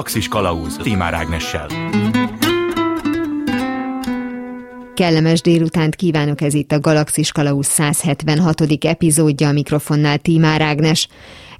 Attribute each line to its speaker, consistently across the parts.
Speaker 1: Galaxis Kalauz Timár Ágnessel.
Speaker 2: Kellemes délutánt kívánok, ez itt a Galaxis Kalauz 176. epizódja a mikrofonnál Tímár Ágnes.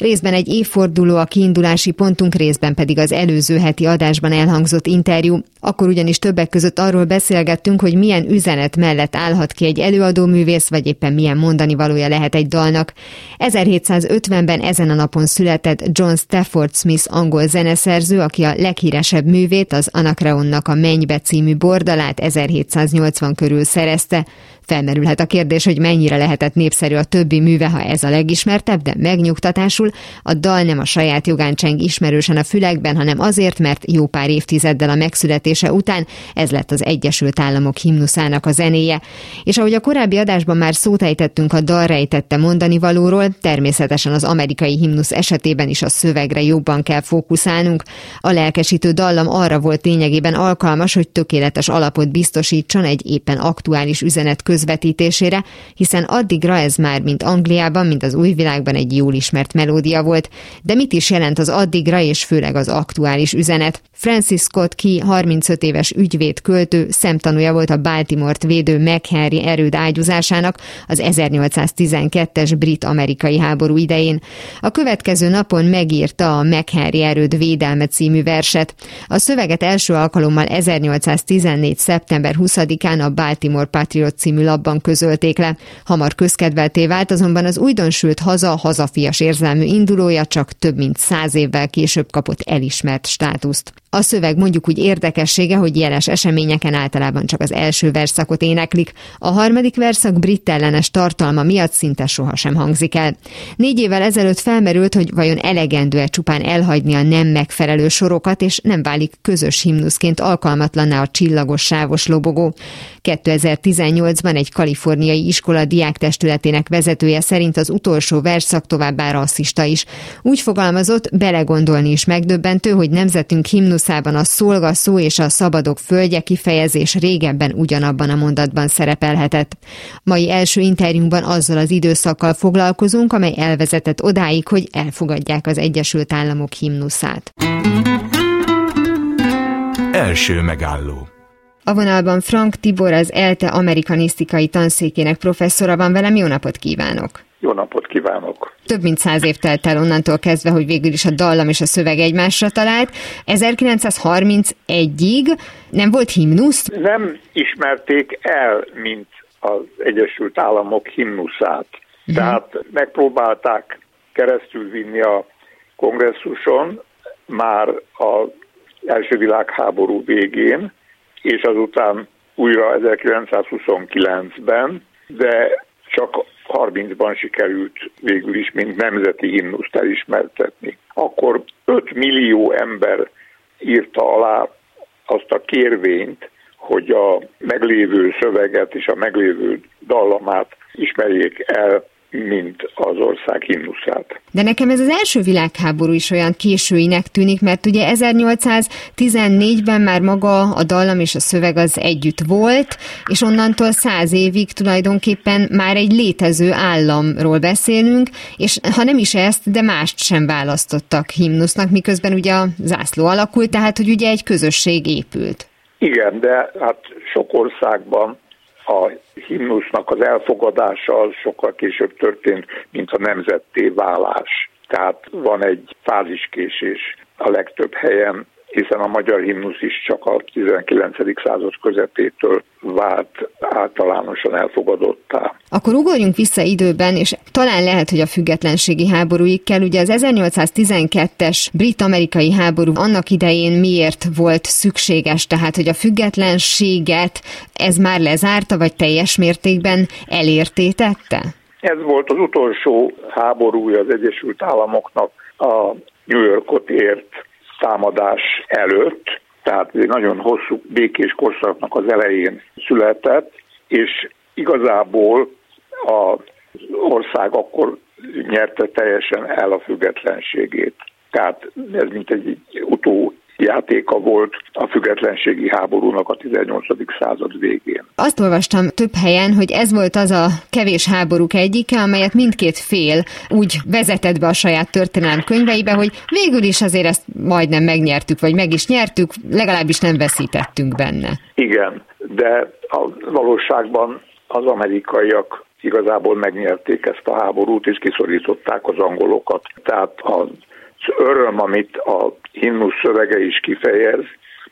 Speaker 2: Részben egy évforduló a kiindulási pontunk, részben pedig az előző heti adásban elhangzott interjú. Akkor ugyanis többek között arról beszélgettünk, hogy milyen üzenet mellett állhat ki egy előadó művész, vagy éppen milyen mondani valója lehet egy dalnak. 1750-ben ezen a napon született John Stafford Smith angol zeneszerző, aki a leghíresebb művét, az Anakreonnak a Mennybe című bordalát 1780 körül szerezte. Felmerülhet a kérdés, hogy mennyire lehetett népszerű a többi műve, ha ez a legismertebb, de megnyugtatásul a dal nem a saját jogán cseng ismerősen a fülekben, hanem azért, mert jó pár évtizeddel a megszületése után ez lett az Egyesült Államok himnuszának a zenéje. És ahogy a korábbi adásban már szót ejtettünk a dal rejtette mondani valóról, természetesen az amerikai himnusz esetében is a szövegre jobban kell fókuszálnunk. A lelkesítő dallam arra volt lényegében alkalmas, hogy tökéletes alapot biztosítson egy éppen aktuális üzenet között közvetítésére, hiszen addigra ez már mint Angliában, mint az új világban egy jól ismert melódia volt. De mit is jelent az addigra és főleg az aktuális üzenet? Francis Scott Key 35 éves ügyvéd költő szemtanúja volt a Baltimore-t védő McHenry erőd ágyúzásának az 1812-es brit-amerikai háború idején. A következő napon megírta a McHenry erőd védelme című verset. A szöveget első alkalommal 1814. szeptember 20-án a Baltimore Patriot című labban közölték le. Hamar közkedvelté vált, azonban az újdonsült haza hazafias érzelmű indulója csak több mint száz évvel később kapott elismert státuszt. A szöveg mondjuk úgy érdekessége, hogy jeles eseményeken általában csak az első verszakot éneklik, a harmadik verszak brit ellenes tartalma miatt szinte sohasem hangzik el. Négy évvel ezelőtt felmerült, hogy vajon elegendő-e csupán elhagyni a nem megfelelő sorokat, és nem válik közös himnuszként alkalmatlanná a csillagos sávos lobogó. 2018-ban egy kaliforniai iskola diáktestületének vezetője szerint az utolsó verszak továbbá rasszista is. Úgy fogalmazott, belegondolni is megdöbbentő, hogy nemzetünk himnuszában a szolga szó és a szabadok földje kifejezés régebben ugyanabban a mondatban szerepelhetett. Mai első interjúnkban azzal az időszakkal foglalkozunk, amely elvezetett odáig, hogy elfogadják az Egyesült Államok himnuszát.
Speaker 1: Első megálló
Speaker 2: a vonalban Frank Tibor, az ELTE amerikanisztikai tanszékének professzora van velem. Jó napot kívánok!
Speaker 3: Jó napot kívánok!
Speaker 2: Több mint száz év telt el onnantól kezdve, hogy végül is a dallam és a szöveg egymásra talált. 1931-ig nem volt himnusz?
Speaker 3: Nem ismerték el, mint az Egyesült Államok himnuszát. Uh-huh. Tehát megpróbálták keresztül vinni a kongresszuson már az első világháború végén, és azután újra 1929-ben, de csak 30-ban sikerült végül is, mint nemzeti himnuszt elismertetni. Akkor 5 millió ember írta alá azt a kérvényt, hogy a meglévő szöveget és a meglévő dallamát ismerjék el mint az ország himnuszát.
Speaker 2: De nekem ez az első világháború is olyan későinek tűnik, mert ugye 1814-ben már maga a dallam és a szöveg az együtt volt, és onnantól száz évig tulajdonképpen már egy létező államról beszélünk, és ha nem is ezt, de mást sem választottak himnusznak, miközben ugye a zászló alakult, tehát hogy ugye egy közösség épült.
Speaker 3: Igen, de hát sok országban a himnusznak az elfogadása sokkal később történt, mint a nemzetté válás. Tehát van egy fáziskésés a legtöbb helyen, hiszen a magyar himnusz is csak a 19. század közepétől vált általánosan elfogadottá.
Speaker 2: Akkor ugorjunk vissza időben, és talán lehet, hogy a függetlenségi háborúig kell. Ugye az 1812-es brit-amerikai háború annak idején miért volt szükséges, tehát hogy a függetlenséget ez már lezárta, vagy teljes mértékben elértétette?
Speaker 3: Ez volt az utolsó háborúja az Egyesült Államoknak a New Yorkot ért támadás előtt, tehát egy nagyon hosszú békés korszaknak az elején született, és igazából az ország akkor nyerte teljesen el a függetlenségét. Tehát ez mint egy utó játéka volt a függetlenségi háborúnak a 18. század végén.
Speaker 2: Azt olvastam több helyen, hogy ez volt az a kevés háborúk egyike, amelyet mindkét fél úgy vezetett be a saját történelem könyveibe, hogy végül is azért ezt majdnem megnyertük, vagy meg is nyertük, legalábbis nem veszítettünk benne.
Speaker 3: Igen, de a valóságban az amerikaiak igazából megnyerték ezt a háborút, és kiszorították az angolokat. Tehát az öröm, amit a himnusz szövege is kifejez,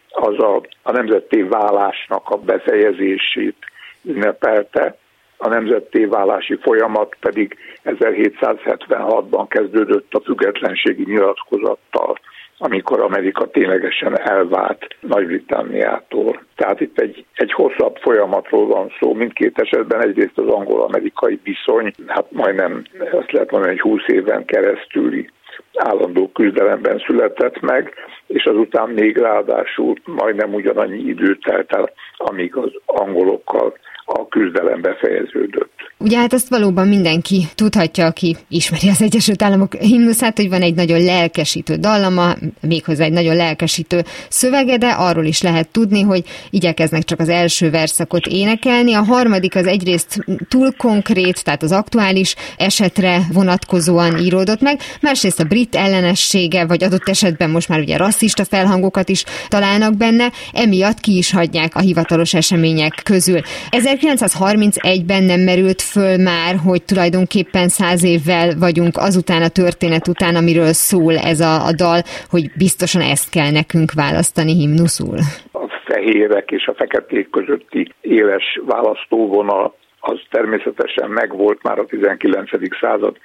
Speaker 3: az a, a nemzetté válásnak a befejezését ünnepelte, a nemzetté válási folyamat pedig 1776-ban kezdődött a függetlenségi nyilatkozattal, amikor Amerika ténylegesen elvált Nagy-Britanniától. Tehát itt egy, egy hosszabb folyamatról van szó, mindkét esetben egyrészt az angol-amerikai viszony, hát majdnem azt lehet mondani, hogy 20 éven keresztüli állandó küzdelemben született meg, és azután még ráadásul majdnem ugyanannyi idő telt el, amíg az angolokkal a küzdelem befejeződött.
Speaker 2: Ugye hát ezt valóban mindenki tudhatja, aki ismeri az Egyesült Államok himnuszát, hogy van egy nagyon lelkesítő dallama, méghozzá egy nagyon lelkesítő szövege, de arról is lehet tudni, hogy igyekeznek csak az első verszakot énekelni. A harmadik az egyrészt túl konkrét, tehát az aktuális esetre vonatkozóan íródott meg, másrészt a brit ellenessége, vagy adott esetben most már ugye rasszista felhangokat is találnak benne, emiatt ki is hagyják a hivatalos események közül. 1931-ben nem merült föl már, hogy tulajdonképpen száz évvel vagyunk azután a történet után, amiről szól ez a, a dal, hogy biztosan ezt kell nekünk választani himnuszul.
Speaker 3: A fehérek és a feketék közötti éles választóvonal az természetesen megvolt már a 19. század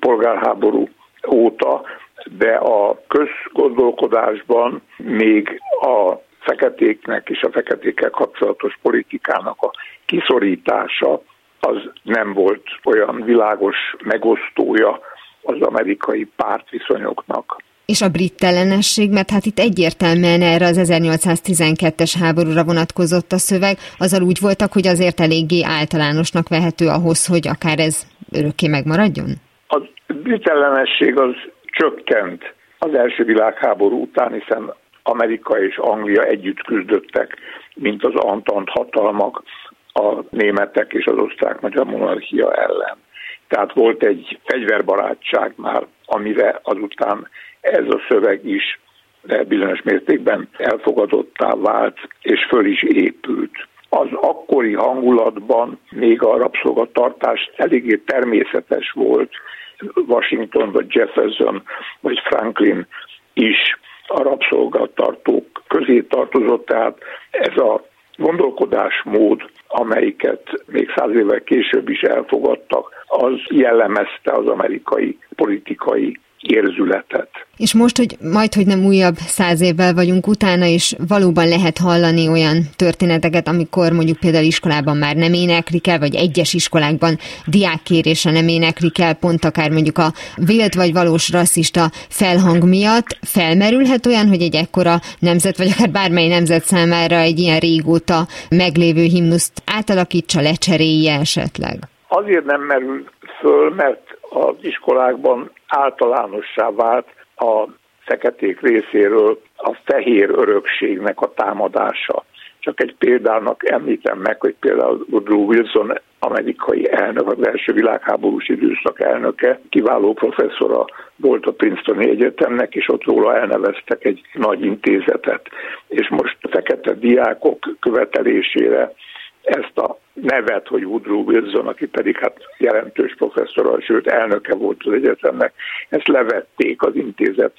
Speaker 3: polgárháború óta, de a közgondolkodásban még a feketéknek és a feketékkel kapcsolatos politikának a kiszorítása az nem volt olyan világos megosztója az amerikai pártviszonyoknak.
Speaker 2: És a brit ellenesség, mert hát itt egyértelműen erre az 1812-es háborúra vonatkozott a szöveg, azzal úgy voltak, hogy azért eléggé általánosnak vehető ahhoz, hogy akár ez örökké megmaradjon?
Speaker 3: A brit ellenesség az csökkent az első világháború után, hiszen Amerika és Anglia együtt küzdöttek, mint az Antant hatalmak a németek és az osztrák-magyar monarchia ellen. Tehát volt egy fegyverbarátság már, amire azután ez a szöveg is bizonyos mértékben elfogadottá vált, és föl is épült. Az akkori hangulatban még a rabszolgatartás eléggé természetes volt, Washington, vagy Jefferson, vagy Franklin is a rabszolgatartók közé tartozott, tehát ez a gondolkodásmód, amelyiket még száz évvel később is elfogadtak, az jellemezte az amerikai politikai érzületet.
Speaker 2: És most, hogy majd, hogy nem újabb száz évvel vagyunk utána, és valóban lehet hallani olyan történeteket, amikor mondjuk például iskolában már nem éneklik el, vagy egyes iskolákban diákkérése nem éneklik el, pont akár mondjuk a vélt vagy valós rasszista felhang miatt felmerülhet olyan, hogy egy ekkora nemzet, vagy akár bármely nemzet számára egy ilyen régóta meglévő himnuszt átalakítsa, lecserélje esetleg?
Speaker 3: Azért nem merül föl, mert az iskolákban általánossá vált a feketék részéről a fehér örökségnek a támadása. Csak egy példának említem meg, hogy például Woodrow Wilson amerikai elnök, az első világháborús időszak elnöke, kiváló professzora volt a Princetoni Egyetemnek, és ott róla elneveztek egy nagy intézetet. És most a fekete diákok követelésére ezt a nevet, hogy Woodrow Wilson, aki pedig hát jelentős professzor, sőt elnöke volt az egyetemnek, ezt levették az intézet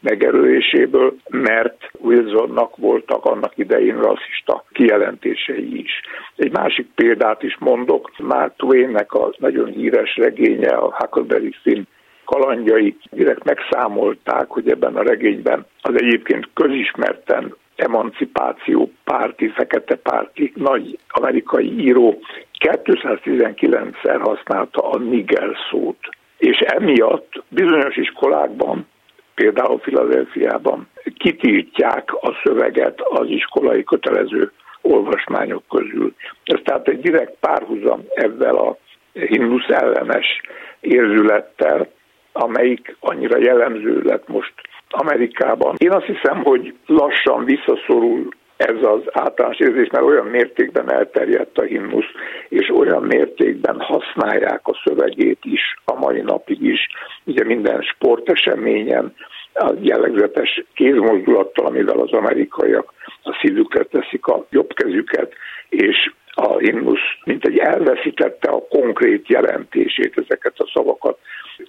Speaker 3: megerőléséből, mert Wilsonnak voltak annak idején rasszista kijelentései is. Egy másik példát is mondok, Mark Twainnek a nagyon híres regénye, a Huckleberry Finn kalandjai direkt megszámolták, hogy ebben a regényben az egyébként közismerten emancipáció párti, fekete párti nagy amerikai író 219-szer használta a nigger szót. És emiatt bizonyos iskolákban, például Filadelfiában kitiltják a szöveget az iskolai kötelező olvasmányok közül. Ez tehát egy direkt párhuzam ezzel a himnusz ellenes érzülettel, amelyik annyira jellemző lett most Amerikában. Én azt hiszem, hogy lassan visszaszorul ez az általános érzés, mert olyan mértékben elterjedt a himnusz, és olyan mértékben használják a szövegét is, a mai napig is. Ugye minden sporteseményen a jellegzetes kézmozdulattal, amivel az amerikaiak a szívükre teszik a jobb kezüket, és a himnusz mint egy elveszítette a konkrét jelentését, ezeket a szavakat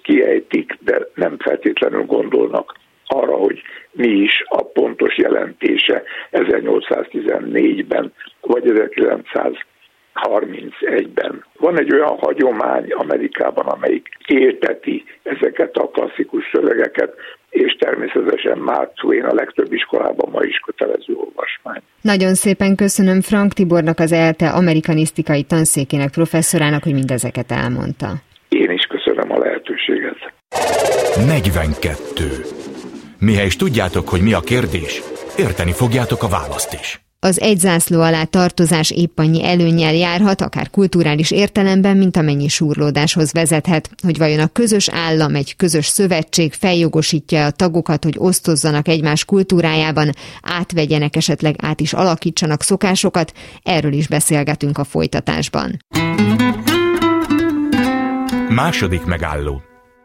Speaker 3: kiejtik, de nem feltétlenül gondolnak arra, hogy mi is a pontos jelentése 1814-ben vagy 1931-ben. Van egy olyan hagyomány Amerikában, amelyik élteti ezeket a klasszikus szövegeket, és természetesen Mark Twain a legtöbb iskolában ma is kötelező olvasmány.
Speaker 2: Nagyon szépen köszönöm Frank Tibornak, az ELTE amerikanisztikai tanszékének professzorának, hogy mindezeket elmondta.
Speaker 3: Én is köszönöm a lehetőséget.
Speaker 1: 42. Mihez tudjátok, hogy mi a kérdés, érteni fogjátok a választ is.
Speaker 2: Az egy zászló alá tartozás épp annyi előnyel járhat, akár kulturális értelemben, mint amennyi súrlódáshoz vezethet, hogy vajon a közös állam, egy közös szövetség feljogosítja a tagokat, hogy osztozzanak egymás kultúrájában, átvegyenek esetleg át is alakítsanak szokásokat, erről is beszélgetünk a folytatásban.
Speaker 1: Második megálló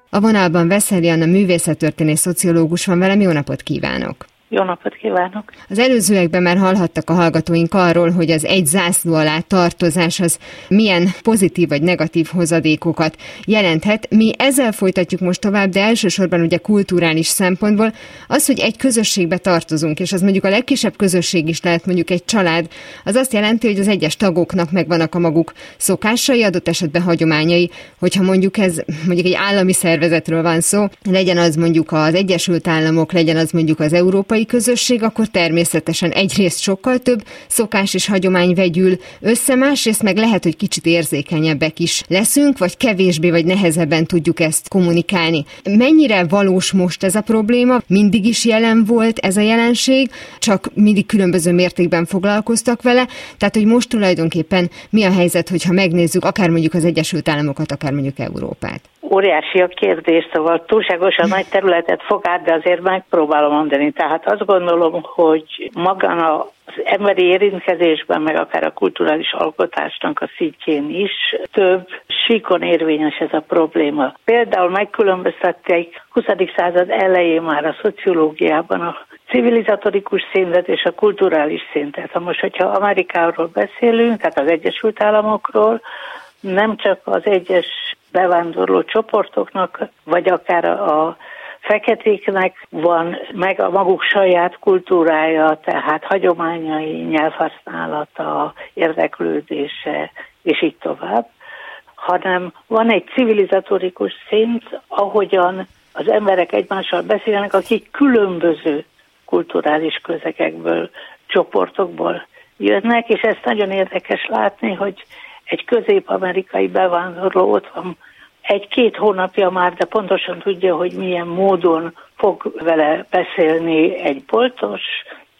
Speaker 2: a vonalban Veszeli Anna művészettörténész szociológus van velem, jó napot kívánok!
Speaker 4: Jó napot kívánok!
Speaker 2: Az előzőekben már hallhattak a hallgatóink arról, hogy az egy zászló alá tartozás az milyen pozitív vagy negatív hozadékokat jelenthet. Mi ezzel folytatjuk most tovább, de elsősorban ugye kulturális szempontból az, hogy egy közösségbe tartozunk, és az mondjuk a legkisebb közösség is lehet mondjuk egy család, az azt jelenti, hogy az egyes tagoknak megvannak a maguk szokásai, adott esetben hagyományai, hogyha mondjuk ez mondjuk egy állami szervezetről van szó, legyen az mondjuk az Egyesült Államok, legyen az mondjuk az Európai közösség, akkor természetesen egyrészt sokkal több szokás és hagyomány vegyül össze, másrészt meg lehet, hogy kicsit érzékenyebbek is leszünk, vagy kevésbé vagy nehezebben tudjuk ezt kommunikálni. Mennyire valós most ez a probléma? Mindig is jelen volt ez a jelenség, csak mindig különböző mértékben foglalkoztak vele, tehát hogy most tulajdonképpen mi a helyzet, hogyha megnézzük akár mondjuk az Egyesült Államokat, akár mondjuk Európát?
Speaker 4: Óriási a kérdés, szóval túlságosan nagy területet fog át, de azért megpróbálom mondani. Tehát azt gondolom, hogy magán az emberi érintkezésben, meg akár a kulturális alkotásnak a szintjén is több síkon érvényes ez a probléma. Például megkülönböztették 20. század elején már a szociológiában a civilizatorikus szintet és a kulturális szintet. Ha most, hogyha Amerikáról beszélünk, tehát az Egyesült Államokról, nem csak az egyes bevándorló csoportoknak, vagy akár a feketéknek van meg a maguk saját kultúrája, tehát hagyományai, nyelvhasználata, érdeklődése, és így tovább, hanem van egy civilizatorikus szint, ahogyan az emberek egymással beszélnek, akik különböző kulturális közegekből, csoportokból jönnek, és ezt nagyon érdekes látni, hogy egy közép-amerikai bevándorló ott van egy-két hónapja már, de pontosan tudja, hogy milyen módon fog vele beszélni egy boltos,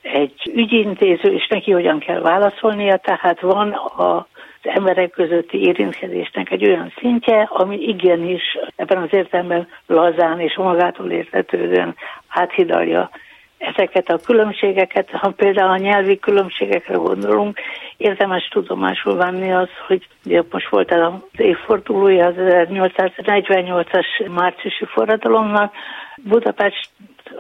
Speaker 4: egy ügyintéző, és neki hogyan kell válaszolnia, tehát van a az emberek közötti érintkezésnek egy olyan szintje, ami igenis ebben az értelemben lazán és magától értetődően áthidalja ezeket a különbségeket, ha például a nyelvi különbségekre gondolunk, érdemes tudomásul venni az, hogy ugye most volt az évfordulója az 1848-as márciusi forradalomnak, Budapest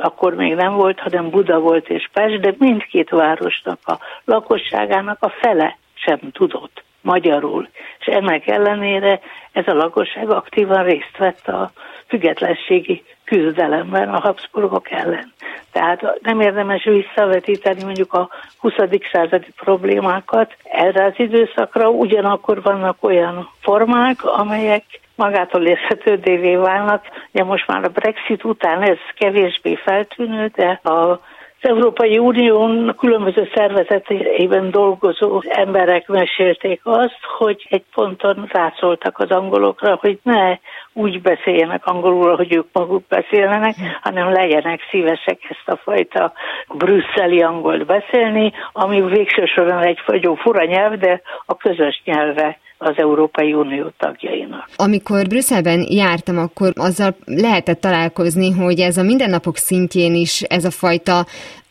Speaker 4: akkor még nem volt, hanem Buda volt és Pest, de mindkét városnak a lakosságának a fele sem tudott magyarul. És ennek ellenére ez a lakosság aktívan részt vett a függetlenségi küzdelemben a Habsburgok ellen. Tehát nem érdemes visszavetíteni mondjuk a 20. századi problémákat erre az időszakra, ugyanakkor vannak olyan formák, amelyek magától érhetődévé válnak. Ugye most már a Brexit után ez kevésbé feltűnő, de a Európai Unión különböző szervezetében dolgozó emberek mesélték azt, hogy egy ponton rászóltak az angolokra, hogy ne úgy beszéljenek angolul, hogy ők maguk beszélnek, hanem legyenek szívesek ezt a fajta brüsszeli angolt beszélni, ami végső soron egy fagyó fura nyelv, de a közös nyelve az Európai Unió tagjainak.
Speaker 2: Amikor Brüsszelben jártam, akkor azzal lehetett találkozni, hogy ez a mindennapok szintjén is ez a fajta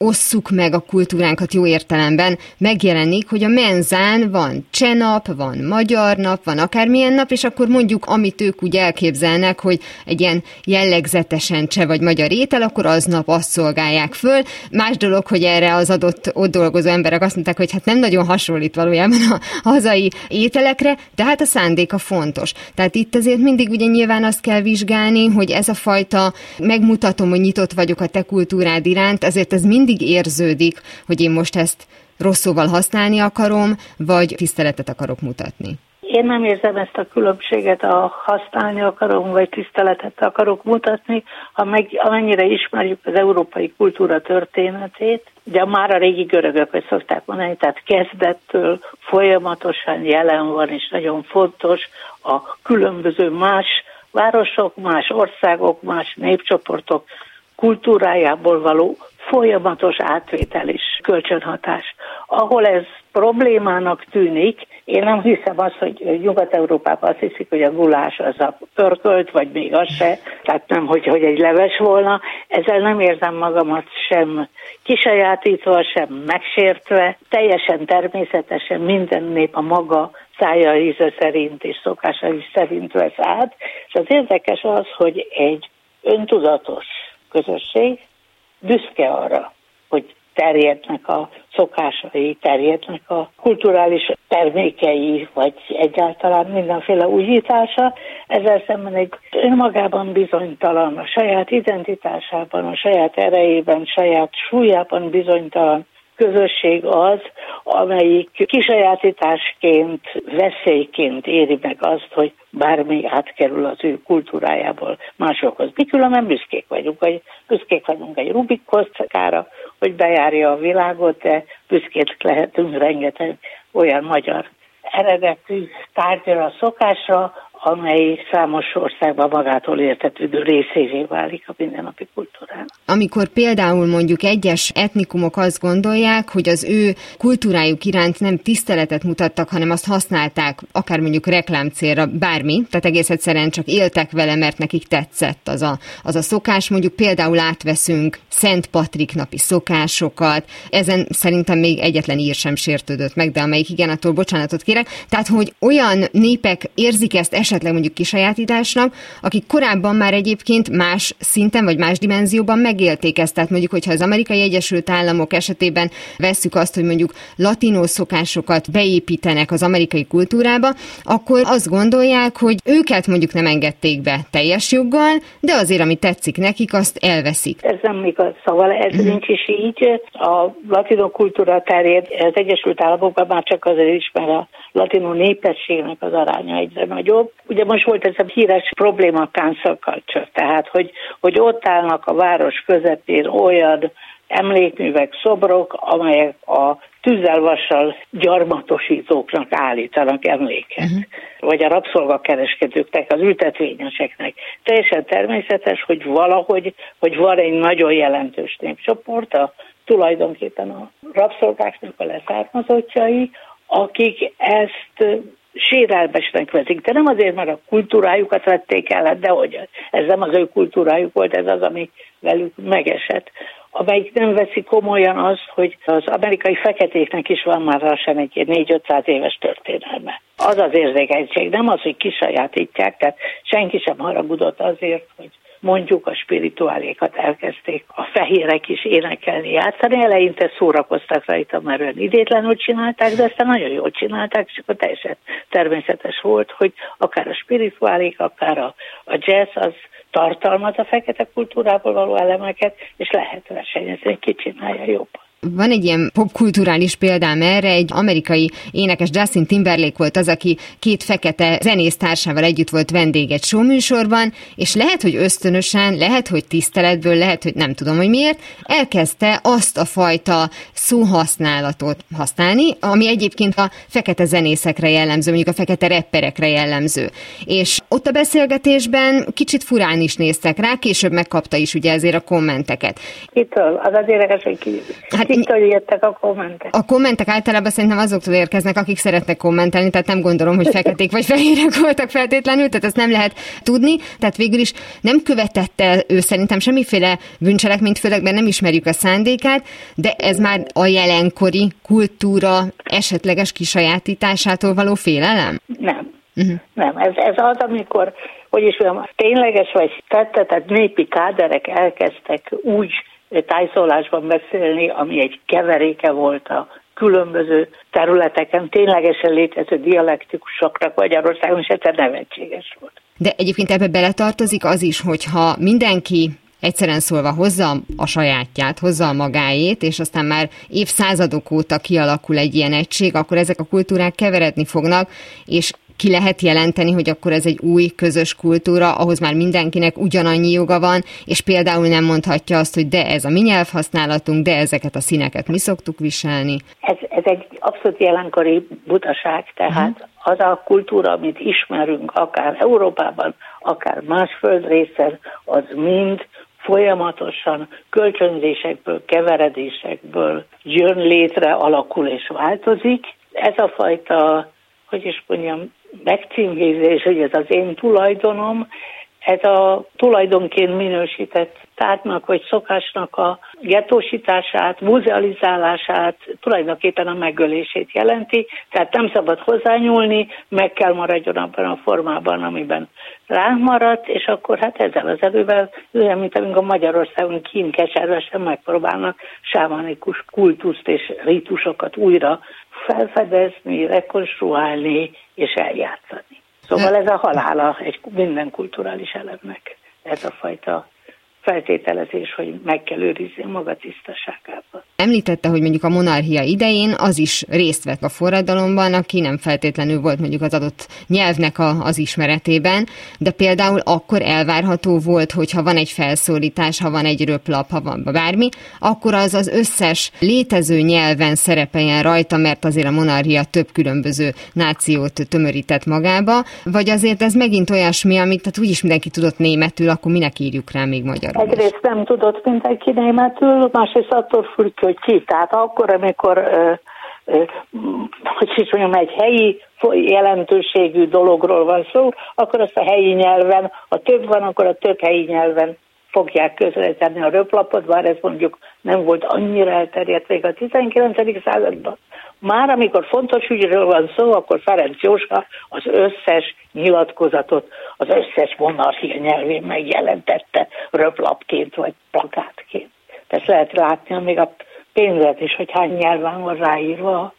Speaker 2: osszuk meg a kultúránkat jó értelemben, megjelenik, hogy a menzán van csenap, van magyar nap, van akármilyen nap, és akkor mondjuk, amit ők úgy elképzelnek, hogy egy ilyen jellegzetesen cseh vagy magyar étel, akkor aznap azt szolgálják föl. Más dolog, hogy erre az adott ott dolgozó emberek azt mondták, hogy hát nem nagyon hasonlít valójában a hazai ételekre, de hát a szándéka fontos. Tehát itt azért mindig ugye nyilván azt kell vizsgálni, hogy ez a fajta megmutatom, hogy nyitott vagyok a te kultúrád iránt, azért ez mindig érződik, hogy én most ezt rossz szóval használni akarom, vagy tiszteletet akarok mutatni.
Speaker 4: Én nem érzem ezt a különbséget, a használni akarom, vagy tiszteletet akarok mutatni, ha meg, amennyire ismerjük az európai kultúra történetét, de már a régi görögök, hogy szokták mondani, tehát kezdettől folyamatosan jelen van, és nagyon fontos a különböző más városok, más országok, más népcsoportok kultúrájából való folyamatos átvétel is kölcsönhatás. Ahol ez problémának tűnik, én nem hiszem azt, hogy Nyugat-Európában azt hiszik, hogy a gulás az a pörkölt, vagy még az se, tehát nem, hogy, hogy egy leves volna. Ezzel nem érzem magamat sem kisajátítva, sem megsértve. Teljesen természetesen minden nép a maga szája íze szerint és szokásai szerint vesz át. És az érdekes az, hogy egy öntudatos közösség büszke arra, hogy terjednek a szokásai, terjednek a kulturális termékei, vagy egyáltalán mindenféle újítása, ezzel szemben egy önmagában bizonytalan, a saját identitásában, a saját erejében, saját súlyában bizonytalan közösség az, amelyik kisajátításként, veszélyként éri meg azt, hogy bármi átkerül az ő kultúrájából másokhoz. Mi különben büszkék vagyunk, hogy büszkék vagyunk egy Rubik kockára, hogy bejárja a világot, de büszkék lehetünk rengeteg olyan magyar eredetű tárgyra, szokásra, amely számos országban magától értetődő részévé válik a mindennapi kultúrának.
Speaker 2: Amikor például mondjuk egyes etnikumok azt gondolják, hogy az ő kultúrájuk iránt nem tiszteletet mutattak, hanem azt használták, akár mondjuk reklámcélra, bármi, tehát egész egyszerűen csak éltek vele, mert nekik tetszett az a, az a szokás. Mondjuk például átveszünk Szent Patrik napi szokásokat, ezen szerintem még egyetlen ír sem sértődött meg, de amelyik igen, attól bocsánatot kérek. Tehát, hogy olyan népek érzik ezt esetleg esetleg mondjuk kisajátításnak, akik korábban már egyébként más szinten vagy más dimenzióban megélték ezt. Tehát mondjuk, hogyha az amerikai Egyesült Államok esetében vesszük azt, hogy mondjuk latinó szokásokat beépítenek az amerikai kultúrába, akkor azt gondolják, hogy őket mondjuk nem engedték be teljes joggal, de azért, ami tetszik nekik, azt elveszik.
Speaker 4: Ez nem igaz, szóval ez mm. nincs is így. A latinó kultúra terjed az Egyesült Államokban már csak azért is, mert a latinó népességnek az aránya egyre nagyobb. Ugye most volt ez a híres probléma a cancel culture, tehát hogy, hogy ott állnak a város közepén olyan emlékművek, szobrok, amelyek a tüzelvassal gyarmatosítóknak állítanak emléket, uh-huh. vagy a rabszolgakereskedőknek, az ültetvényeseknek. Teljesen természetes, hogy valahogy, hogy van egy nagyon jelentős népcsoport, a, tulajdonképpen a rabszolgáknak a leszármazottjai, akik ezt sérelmesnek veszik, de nem azért, mert a kultúrájukat vették el, hát de hogy ez nem az ő kultúrájuk volt, ez az, ami velük megesett amelyik nem veszi komolyan azt, hogy az amerikai feketéknek is van már lassan egy 4-500 éves történelme. Az az érzékenység, nem az, hogy kisajátítják, tehát senki sem haragudott azért, hogy mondjuk a spirituálékat elkezdték a fehérek is énekelni, játszani. Eleinte szórakoztak rajta, mert olyan idétlenül csinálták, de aztán nagyon jól csinálták, és akkor teljesen természetes volt, hogy akár a spirituálék, akár a, a jazz, az tartalmaz a fekete kultúrából való elemeket, és lehet versenyezni, ki csinálja jobban.
Speaker 2: Van egy ilyen popkulturális példám erre, egy amerikai énekes Justin Timberlake volt az, aki két fekete zenész társával együtt volt vendég egy showműsorban, és lehet, hogy ösztönösen, lehet, hogy tiszteletből, lehet, hogy nem tudom, hogy miért, elkezdte azt a fajta szóhasználatot használni, ami egyébként a fekete zenészekre jellemző, mondjuk a fekete repperekre jellemző. És ott a beszélgetésben kicsit furán is néztek rá, később megkapta is ugye ezért a kommenteket.
Speaker 4: Itt az az érdekes, hogy ki,
Speaker 2: Hát
Speaker 4: Kitől jöttek a kommentek?
Speaker 2: A kommentek általában szerintem azoktól érkeznek, akik szeretnek kommentelni, tehát nem gondolom, hogy feketék vagy fehérek voltak feltétlenül, tehát ezt nem lehet tudni. Tehát végül is nem követette ő szerintem semmiféle bűncselekményt, főleg mert nem ismerjük a szándékát, de ez már a jelenkori kultúra esetleges kisajátításától való félelem?
Speaker 4: Nem. Uh-huh. Nem, ez, ez az, amikor, hogy is mondjam, tényleges vagy tette, tehát népi káderek elkezdtek úgy tájszólásban beszélni, ami egy keveréke volt a különböző területeken ténylegesen létező dialektikusoknak Magyarországon, és ez nevetséges volt.
Speaker 2: De egyébként ebbe beletartozik az is, hogyha mindenki egyszerűen szólva hozza a sajátját, hozza a magáét, és aztán már évszázadok óta kialakul egy ilyen egység, akkor ezek a kultúrák keveredni fognak, és ki lehet jelenteni, hogy akkor ez egy új közös kultúra, ahhoz már mindenkinek ugyanannyi joga van, és például nem mondhatja azt, hogy de ez a mi nyelvhasználatunk, de ezeket a színeket mi szoktuk viselni.
Speaker 4: Ez, ez egy abszolút jelenkori butaság, tehát uh-huh. az a kultúra, amit ismerünk, akár Európában, akár más földrészen, az mind folyamatosan kölcsönzésekből, keveredésekből jön létre, alakul és változik. Ez a fajta, hogy is mondjam, megcímkézés, hogy ez az én tulajdonom, ez a tulajdonként minősített tárgynak vagy szokásnak a gettósítását, muzealizálását, tulajdonképpen a megölését jelenti, tehát nem szabad hozzányúlni, meg kell maradjon abban a formában, amiben ránk maradt, és akkor hát ezzel az erővel, olyan, mint amíg a Magyarországon kínkeservesen megpróbálnak sámanikus kultuszt és rítusokat újra felfedezni, rekonstruálni és eljátszani. Szóval ez a halála egy minden kulturális elemnek, ez a fajta feltételezés, hogy meg kell őrizni maga tisztaságában.
Speaker 2: Említette, hogy mondjuk a monarchia idején az is részt vett a forradalomban, aki nem feltétlenül volt mondjuk az adott nyelvnek a, az ismeretében, de például akkor elvárható volt, hogy ha van egy felszólítás, ha van egy röplap, ha van bármi, akkor az az összes létező nyelven szerepeljen rajta, mert azért a monarchia több különböző nációt tömörített magába, vagy azért ez megint olyasmi, amit tehát úgyis mindenki tudott németül, akkor minek írjuk rá még magyarul?
Speaker 4: Egyrészt nem tudott mindenki németül, másrészt attól függ, hogy ki. Tehát akkor, amikor hogy is mondjam, egy helyi jelentőségű dologról van szó, akkor azt a helyi nyelven, ha több van, akkor a több helyi nyelven fogják közretenni a röplapot, bár ez mondjuk nem volt annyira elterjedt még a 19. században. Már amikor fontos ügyről van szó, akkor Ferenc Jóska az összes nyilatkozatot az összes monarchia nyelvén megjelentette röplapként vagy plakátként. Ezt lehet látni, még a pénzet is, hogy hány nyelven van ráírva a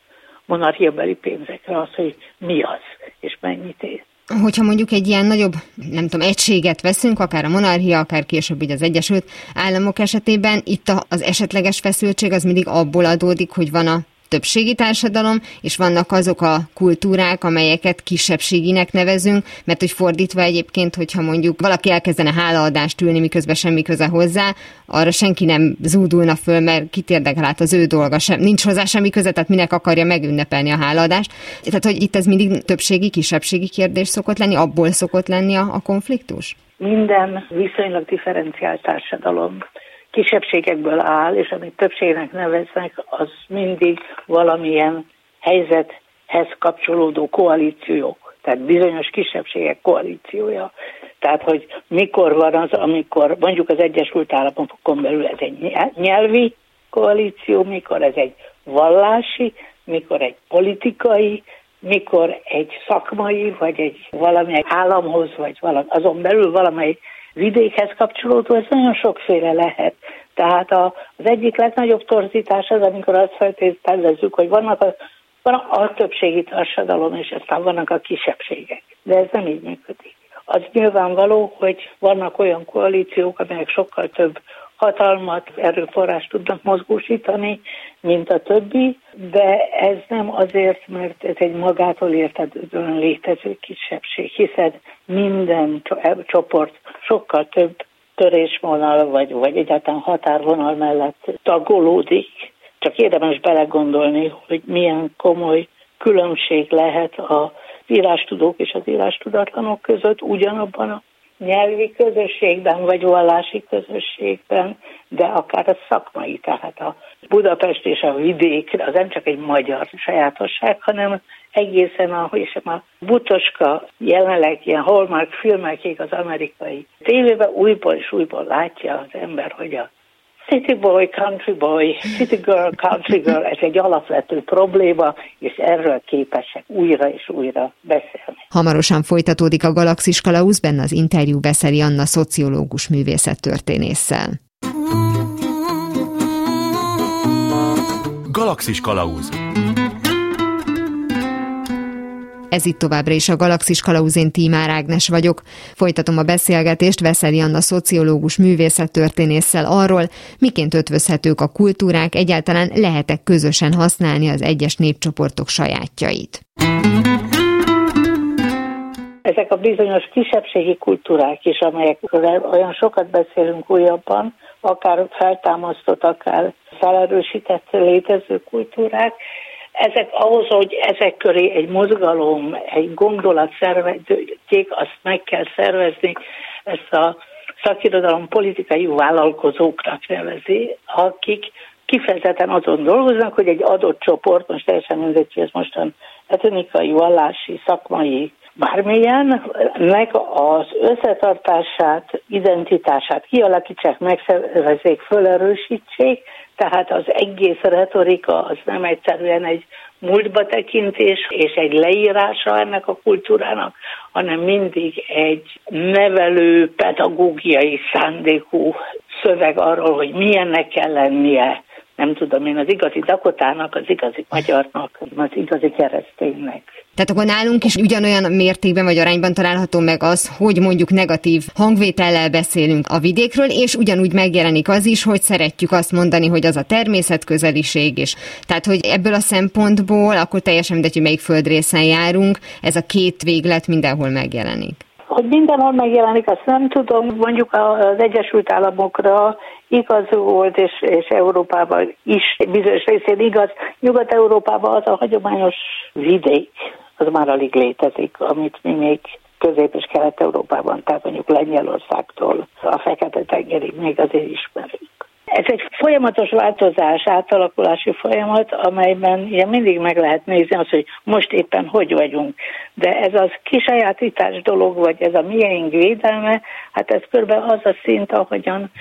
Speaker 4: monarchiabeli pénzekre az, hogy mi az, és mennyit ér.
Speaker 2: Hogyha mondjuk egy ilyen nagyobb, nem tudom, egységet veszünk, akár a monarchia, akár később így az Egyesült Államok esetében, itt az esetleges feszültség az mindig abból adódik, hogy van a többségi társadalom, és vannak azok a kultúrák, amelyeket kisebbséginek nevezünk, mert hogy fordítva egyébként, hogyha mondjuk valaki elkezdene hálaadást ülni, miközben semmi köze hozzá, arra senki nem zúdulna föl, mert kit érdekel hát az ő dolga sem, nincs hozzá semmi köze, tehát minek akarja megünnepelni a hálaadást. Tehát, hogy itt ez mindig többségi, kisebbségi kérdés szokott lenni, abból szokott lenni a, a konfliktus?
Speaker 4: Minden viszonylag differenciált társadalom kisebbségekből áll, és amit többségnek neveznek, az mindig valamilyen helyzethez kapcsolódó koalíciók, tehát bizonyos kisebbségek koalíciója. Tehát, hogy mikor van az, amikor mondjuk az Egyesült Államokon belül ez egy nyelvi koalíció, mikor ez egy vallási, mikor egy politikai, mikor egy szakmai, vagy egy valamely államhoz, vagy valami, azon belül valamely vidékhez kapcsolódó, ez nagyon sokféle lehet. Tehát a, az egyik legnagyobb torzítás az, amikor azt feltételezzük, hogy vannak a, van a többségi társadalom, és aztán vannak a kisebbségek. De ez nem így működik. Az nyilvánvaló, hogy vannak olyan koalíciók, amelyek sokkal több hatalmat, erőforrást tudnak mozgósítani, mint a többi, de ez nem azért, mert ez egy magától értetődően létező kisebbség, hiszen minden csoport sokkal több törésvonal, vagy, vagy egyáltalán határvonal mellett tagolódik. Csak érdemes belegondolni, hogy milyen komoly különbség lehet a írástudók és az írástudatlanok között ugyanabban a nyelvi közösségben, vagy vallási közösségben, de akár a szakmai, tehát a Budapest és a vidék, az nem csak egy magyar sajátosság, hanem egészen, ahogy sem a Butoska jelenleg ilyen Hallmark filmekig az amerikai tévében újból és újból látja az ember, hogy a City boy, country boy, city girl, country girl, ez egy alapvető probléma, és erről képesek újra és újra beszélni.
Speaker 2: Hamarosan folytatódik a Galaxis Kalausz, benne az interjú Veszeli Anna szociológus művészettörténésszel.
Speaker 1: Galaxis Kalauz
Speaker 2: Ez itt továbbra is a Galaxis Kalauzén Tímár Ágnes vagyok. Folytatom a beszélgetést Veszeli Anna szociológus művészettörténésszel arról, miként ötvözhetők a kultúrák, egyáltalán lehetek közösen használni az egyes népcsoportok sajátjait.
Speaker 4: Ezek a bizonyos kisebbségi kultúrák is, amelyekről olyan sokat beszélünk újabban, akár feltámasztott, akár felerősített létező kultúrák, ezek ahhoz, hogy ezek köré egy mozgalom, egy gondolat szerveződik, azt meg kell szervezni, ezt a szakirodalom politikai vállalkozóknak nevezi, akik kifejezetten azon dolgoznak, hogy egy adott csoport, most teljesen mindegy, hogy ez mostan etnikai, vallási, szakmai, bármilyen, meg az összetartását, identitását kialakítsák, megszervezzék, fölerősítsék, tehát az egész retorika az nem egyszerűen egy múltba tekintés és egy leírása ennek a kultúrának, hanem mindig egy nevelő, pedagógiai szándékú szöveg arról, hogy milyennek kell lennie, nem tudom én, az igazi Dakotának, az igazi magyarnak, az igazi kereszténynek.
Speaker 2: Tehát akkor nálunk is ugyanolyan mértékben vagy arányban található meg az, hogy mondjuk negatív hangvétellel beszélünk a vidékről, és ugyanúgy megjelenik az is, hogy szeretjük azt mondani, hogy az a természetközeliség, és tehát, hogy ebből a szempontból akkor teljesen mindegy, hogy melyik földrészen járunk, ez a két véglet mindenhol megjelenik.
Speaker 4: Hogy mindenhol megjelenik, azt nem tudom, mondjuk az Egyesült Államokra igaz volt, és, és Európában is bizonyos részén igaz. Nyugat-Európában az a hagyományos vidék, az már alig létezik, amit mi még Közép- és Kelet-Európában, tehát mondjuk Lengyelországtól a Fekete-tengerig még azért ismerünk. Ez egy folyamatos változás, átalakulási folyamat, amelyben ilyen mindig meg lehet nézni azt, hogy most éppen hogy vagyunk. De ez az kisajátítás dolog, vagy ez a miénk védelme, hát ez körbe az a szint, ahogyan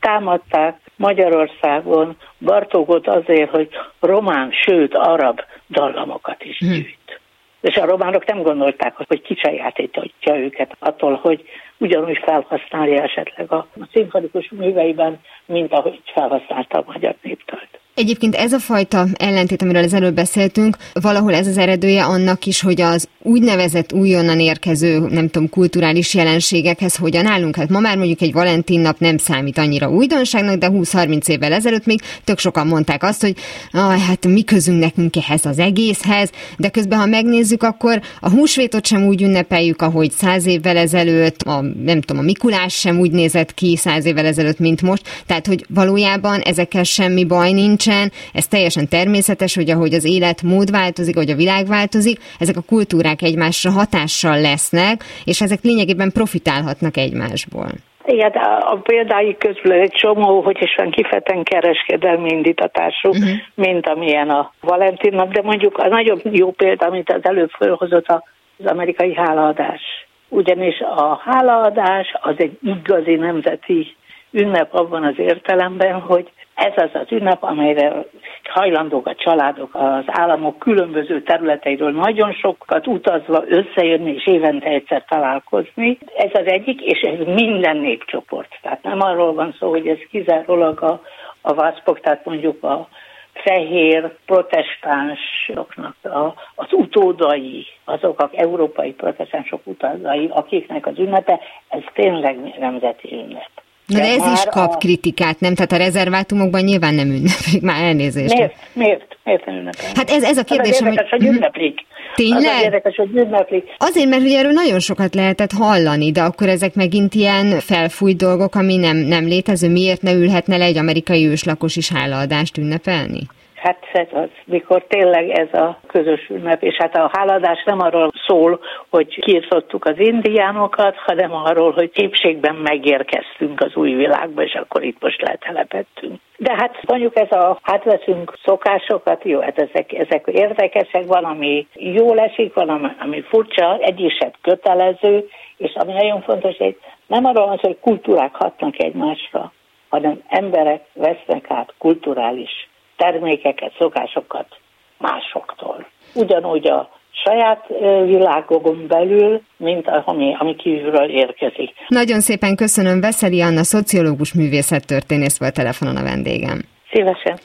Speaker 4: támadták Magyarországon Bartógot azért, hogy román, sőt arab dallamokat is hm. gyűjt. És a románok nem gondolták, hogy kicsajátítja őket attól, hogy ugyanúgy felhasználja esetleg a szimfonikus műveiben, mint ahogy felhasználta a magyar néptalt.
Speaker 2: Egyébként ez a fajta ellentét, amiről az előbb beszéltünk, valahol ez az eredője annak is, hogy az úgynevezett újonnan érkező, nem tudom, kulturális jelenségekhez hogyan állunk. Hát ma már mondjuk egy Valentin nap nem számít annyira újdonságnak, de 20-30 évvel ezelőtt még tök sokan mondták azt, hogy hát mi közünk nekünk ehhez az egészhez, de közben ha megnézzük, akkor a húsvétot sem úgy ünnepeljük, ahogy száz évvel ezelőtt, a, nem tudom, a Mikulás sem úgy nézett ki száz évvel ezelőtt, mint most. Tehát, hogy valójában ezekkel semmi baj nincsen, ez teljesen természetes, hogy ahogy az élet mód változik, vagy a világ változik, ezek a kultúrák kultúrák egymásra hatással lesznek, és ezek lényegében profitálhatnak egymásból.
Speaker 4: Igen, a példái közül egy csomó, hogy is van kifejezetten kereskedelmi indítatású, uh-huh. mint amilyen a Valentin nap, de mondjuk a nagyon jó példa, amit az előbb fölhozott az amerikai hálaadás. Ugyanis a hálaadás az egy igazi nemzeti ünnep abban az értelemben, hogy ez az az ünnep, amelyre hajlandók a családok az államok különböző területeiről nagyon sokat utazva összejönni és évente egyszer találkozni. Ez az egyik, és ez minden népcsoport. Tehát nem arról van szó, hogy ez kizárólag a, a vászpok, tehát mondjuk a fehér protestánsoknak a, az utódai, azok az európai protestánsok utódai, akiknek az ünnepe, ez tényleg nemzeti ünnep.
Speaker 2: De, de ez is kap a... kritikát, nem? Tehát a rezervátumokban nyilván nem ünneplik, már elnézést.
Speaker 4: Miért? Miért? Miért nem ünneplik?
Speaker 2: Hát ez, ez a kérdés,
Speaker 4: az érdekes, hogy, hogy ünneplik.
Speaker 2: Tényleg?
Speaker 4: Az érdekes, hogy ünneplik.
Speaker 2: Azért, mert ugye erről nagyon sokat lehetett hallani, de akkor ezek megint ilyen felfújt dolgok, ami nem, nem létező. Miért ne ülhetne le egy amerikai őslakos is hálaadást ünnepelni?
Speaker 4: Hát az, mikor tényleg ez a közös ünnep, és hát a háladás nem arról szól, hogy kiirtottuk az indiánokat, hanem arról, hogy épségben megérkeztünk az új világba, és akkor itt most letelepettünk. De hát mondjuk ez a, hát veszünk szokásokat, jó, hát ezek, ezek érdekesek, van, ami jól esik, van, ami, ami furcsa, egy sem kötelező, és ami nagyon fontos, hogy nem arról van hogy kultúrák hatnak egymásra, hanem emberek vesznek át kulturális termékeket, szokásokat másoktól. Ugyanúgy a saját világokon belül, mint ami, ami kívülről érkezik.
Speaker 2: Nagyon szépen köszönöm, Veszeli Anna, szociológus művészettörténész volt telefonon a vendégem.
Speaker 4: Szívesen.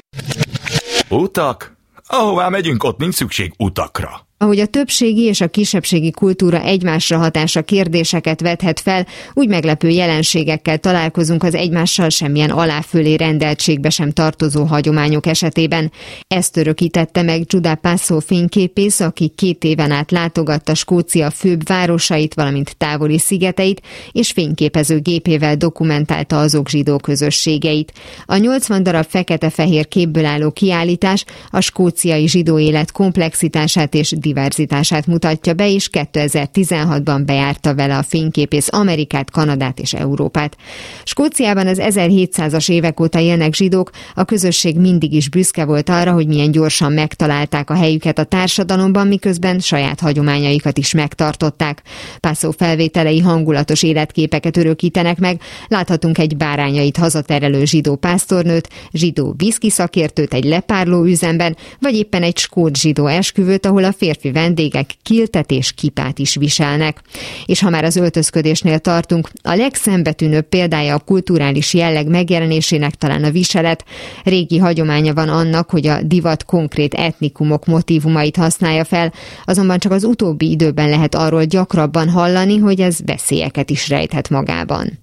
Speaker 1: Utak? Ahová megyünk, ott nincs szükség utakra.
Speaker 2: Ahogy a többségi és a kisebbségi kultúra egymásra hatása kérdéseket vethet fel, úgy meglepő jelenségekkel találkozunk az egymással semmilyen aláfölé rendeltségbe sem tartozó hagyományok esetében. Ezt örökítette meg Judah Passo fényképész, aki két éven át látogatta Skócia főbb városait, valamint távoli szigeteit, és fényképező gépével dokumentálta azok zsidó közösségeit. A 80 darab fekete-fehér képből álló kiállítás a skóciai zsidó élet komplexitását és diverzitását mutatja be, és 2016-ban bejárta vele a fényképész Amerikát, Kanadát és Európát. Skóciában az 1700-as évek óta élnek zsidók, a közösség mindig is büszke volt arra, hogy milyen gyorsan megtalálták a helyüket a társadalomban, miközben saját hagyományaikat is megtartották. Pászó felvételei hangulatos életképeket örökítenek meg, láthatunk egy bárányait hazaterelő zsidó pásztornőt, zsidó viszki szakértőt egy lepárló üzemben, vagy éppen egy skót zsidó esküvőt, ahol a férfi férfi vendégek kiltet és kipát is viselnek. És ha már az öltözködésnél tartunk, a legszembetűnőbb példája a kulturális jelleg megjelenésének talán a viselet. Régi hagyománya van annak, hogy a divat konkrét etnikumok motivumait használja fel, azonban csak az utóbbi időben lehet arról gyakrabban hallani, hogy ez veszélyeket is rejthet magában.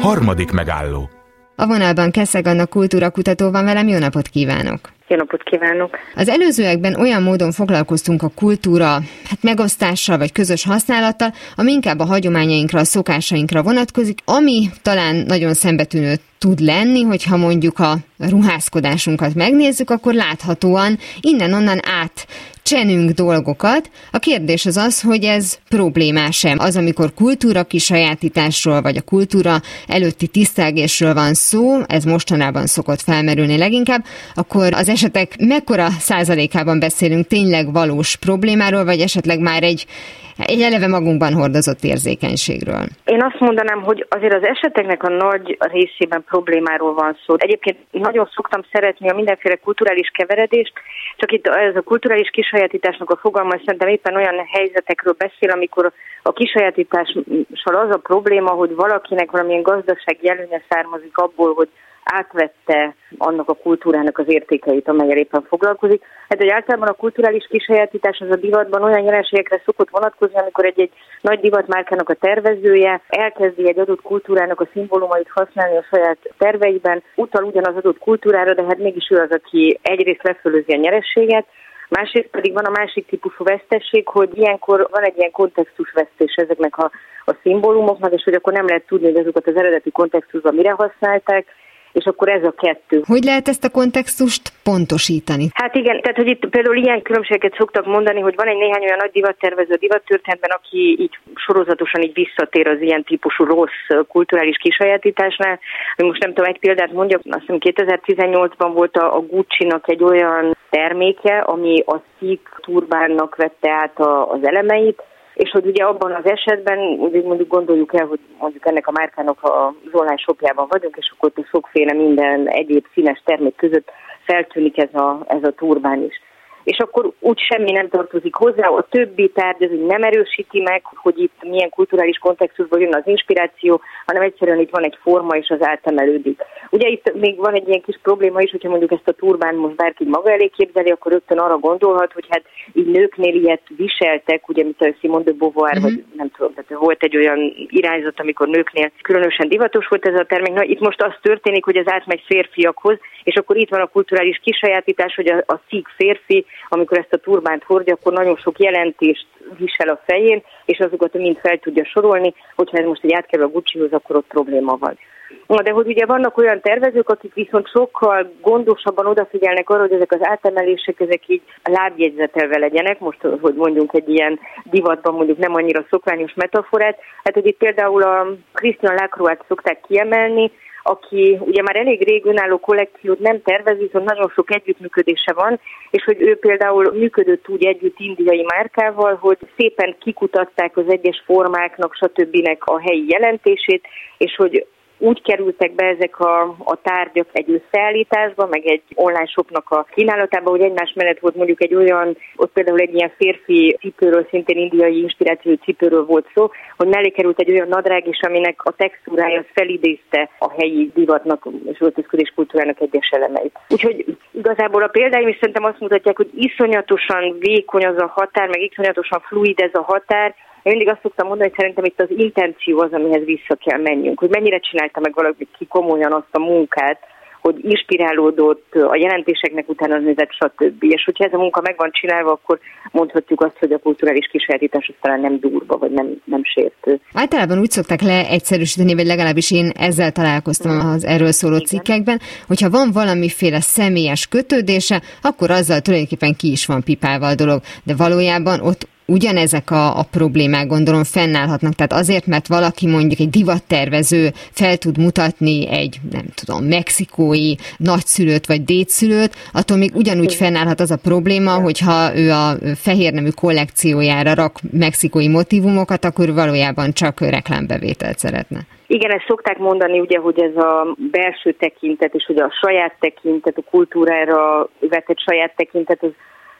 Speaker 1: Harmadik megálló
Speaker 2: a vonalban Keszeg Anna kultúrakutató van velem, jó napot kívánok!
Speaker 5: Jó napot kívánok!
Speaker 2: Az előzőekben olyan módon foglalkoztunk a kultúra hát megosztással vagy közös használattal, ami inkább a hagyományainkra, a szokásainkra vonatkozik, ami talán nagyon szembetűnő tud lenni, hogyha mondjuk a ruházkodásunkat megnézzük, akkor láthatóan innen-onnan át csenünk dolgokat. A kérdés az az, hogy ez problémás-e. Az, amikor kultúra kisajátításról, vagy a kultúra előtti tisztelgésről van szó, ez mostanában szokott felmerülni leginkább, akkor az esetek mekkora százalékában beszélünk tényleg valós problémáról, vagy esetleg már egy egy eleve magunkban hordozott érzékenységről?
Speaker 5: Én azt mondanám, hogy azért az eseteknek a nagy részében problémáról van szó. Egyébként nagyon szoktam szeretni a mindenféle kulturális keveredést, csak itt ez a kulturális kisajátításnak a fogalma szerintem éppen olyan helyzetekről beszél, amikor a kisajátítással az a probléma, hogy valakinek valamilyen gazdaság előnye származik abból, hogy átvette annak a kultúrának az értékeit, amelyel éppen foglalkozik. Hát, hogy általában a kulturális kisajátítás az a divatban olyan jelenségekre szokott vonatkozni, amikor egy-egy nagy divatmárkának a tervezője elkezdi egy adott kultúrának a szimbólumait használni a saját terveiben, utal ugyanaz adott kultúrára, de hát mégis ő az, aki egyrészt lefölözi a nyerességet, Másrészt pedig van a másik típusú vesztesség, hogy ilyenkor van egy ilyen kontextusvesztés ezeknek a, a szimbólumoknak, és hogy akkor nem lehet tudni, hogy azokat az eredeti kontextusban mire használták, és akkor ez a kettő.
Speaker 2: Hogy lehet ezt a kontextust pontosítani?
Speaker 5: Hát igen, tehát hogy itt például ilyen különbséget szoktak mondani, hogy van egy néhány olyan nagy divattervező divattörténetben, aki így sorozatosan így visszatér az ilyen típusú rossz kulturális kisajátításnál. Most nem tudom, egy példát mondjak, azt hiszem 2018-ban volt a, a Gucci-nak egy olyan terméke, ami a szik turbánnak vette át a, az elemeit, és hogy ugye abban az esetben, ugye mondjuk gondoljuk el, hogy mondjuk ennek a márkának a online shopjában vagyunk, és akkor ott sokféle minden egyéb színes termék között feltűnik ez a, ez a turbán is. És akkor úgy semmi nem tartozik hozzá, a többi tárgy az nem erősíti meg, hogy itt milyen kulturális kontextusból jön az inspiráció, hanem egyszerűen itt van egy forma, és az átemelődik. Ugye itt még van egy ilyen kis probléma is, hogyha mondjuk ezt a turbán most bárki maga elé képzeli, akkor rögtön arra gondolhat, hogy hát így nőknél ilyet viseltek, ugye, mint a Simone de Beauvoir, uh-huh. vagy nem tudom, tehát volt egy olyan irányzat, amikor nőknél különösen divatos volt ez a termék. Na, itt most az történik, hogy ez átmegy férfiakhoz, és akkor itt van a kulturális kisajátítás, hogy a, a szík férfi amikor ezt a turbánt hordja, akkor nagyon sok jelentést visel a fején, és azokat mind fel tudja sorolni, hogyha ez most egy átkerül a Guccihoz, akkor ott probléma van. Na, de hogy ugye vannak olyan tervezők, akik viszont sokkal gondosabban odafigyelnek arra, hogy ezek az átemelések, ezek így lábjegyzetelve legyenek, most, hogy mondjunk egy ilyen divatban mondjuk nem annyira szokványos metaforát, hát hogy itt például a Christian Lacroix-t szokták kiemelni, aki ugye már elég rég önálló kollekciót nem tervez, viszont nagyon sok együttműködése van, és hogy ő például működött úgy együtt indiai márkával, hogy szépen kikutatták az egyes formáknak, stb. a helyi jelentését, és hogy úgy kerültek be ezek a, a tárgyak egy összeállításba, meg egy online shopnak a kínálatába, hogy egymás mellett volt mondjuk egy olyan, ott például egy ilyen férfi cipőről, szintén indiai inspirációi cipőről volt szó, hogy mellé került egy olyan nadrág is, aminek a textúrája felidézte a helyi divatnak és öltözködés kultúrának egyes elemeit. Úgyhogy igazából a példáim is szerintem azt mutatják, hogy iszonyatosan vékony az a határ, meg iszonyatosan fluid ez a határ, én mindig azt szoktam mondani, hogy szerintem itt az intenció az, amihez vissza kell menjünk, hogy mennyire csinálta meg valaki ki komolyan azt a munkát, hogy inspirálódott a jelentéseknek utána nézett, stb. És hogyha ez a munka meg van csinálva, akkor mondhatjuk azt, hogy a kulturális kísérletítás talán nem durva, vagy nem, nem sértő.
Speaker 2: Általában úgy szokták leegyszerűsíteni, vagy legalábbis én ezzel találkoztam az erről szóló Igen. cikkekben, hogyha van valamiféle személyes kötődése, akkor azzal tulajdonképpen ki is van pipálva a dolog. De valójában ott ugyanezek a, a problémák gondolom fennállhatnak. Tehát azért, mert valaki mondjuk egy divattervező fel tud mutatni egy, nem tudom, mexikói nagyszülőt vagy dédszülőt, attól még ugyanúgy fennállhat az a probléma, hogyha ő a fehér nemű kollekciójára rak mexikói motivumokat, akkor valójában csak reklámbevételt szeretne.
Speaker 5: Igen, ezt szokták mondani, ugye, hogy ez a belső tekintet, és hogy a saját tekintet, a kultúrára vetett saját tekintet, az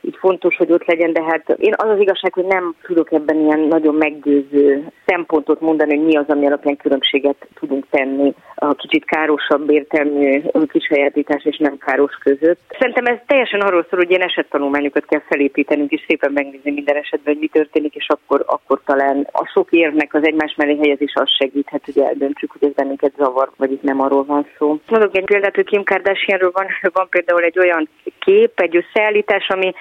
Speaker 5: így fontos, hogy ott legyen, de hát én az az igazság, hogy nem tudok ebben ilyen nagyon meggyőző szempontot mondani, hogy mi az, ami alapján különbséget tudunk tenni a kicsit károsabb értelmű kisajátítás és nem káros között. Szerintem ez teljesen arról szól, hogy ilyen esettanulmányokat kell felépítenünk, és szépen megnézni minden esetben, hogy mi történik, és akkor, akkor talán a sok érnek az egymás mellé helyezés az segíthet, hogy eldöntsük, hogy ez bennünket zavar, vagy itt nem arról van szó. Mondok egy példát, hogy Kim Kardashianról van, van például egy olyan kép, egy összeállítás, ami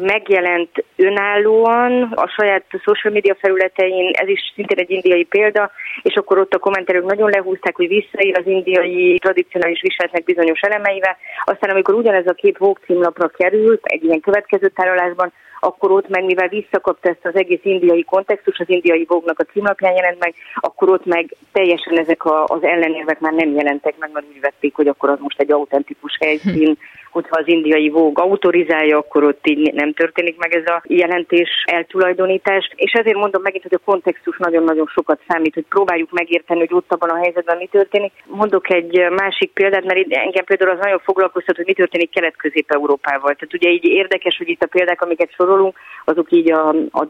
Speaker 5: megjelent önállóan a saját social media felületein, ez is szintén egy indiai példa, és akkor ott a kommentelők nagyon lehúzták, hogy visszaír az indiai tradicionális viseletnek bizonyos elemeivel. Aztán amikor ugyanez a kép Vogue címlapra került, egy ilyen következő tárolásban, akkor ott meg, mivel visszakapta ezt az egész indiai kontextus, az indiai vógnak a címlapján jelent meg, akkor ott meg teljesen ezek a, az ellenérvek már nem jelentek meg, mert úgy vették, hogy akkor az most egy autentikus helyszín, hogyha az indiai vóg autorizálja, akkor ott így nem történik meg ez a jelentés eltulajdonítás. És ezért mondom megint, hogy a kontextus nagyon-nagyon sokat számít, hogy próbáljuk megérteni, hogy ott abban a helyzetben mi történik. Mondok egy másik példát, mert engem például az nagyon foglalkoztat, hogy mi történik Kelet-Közép-Európával. Tehát ugye így érdekes, hogy itt a példák, amiket sorolunk, azok így a, a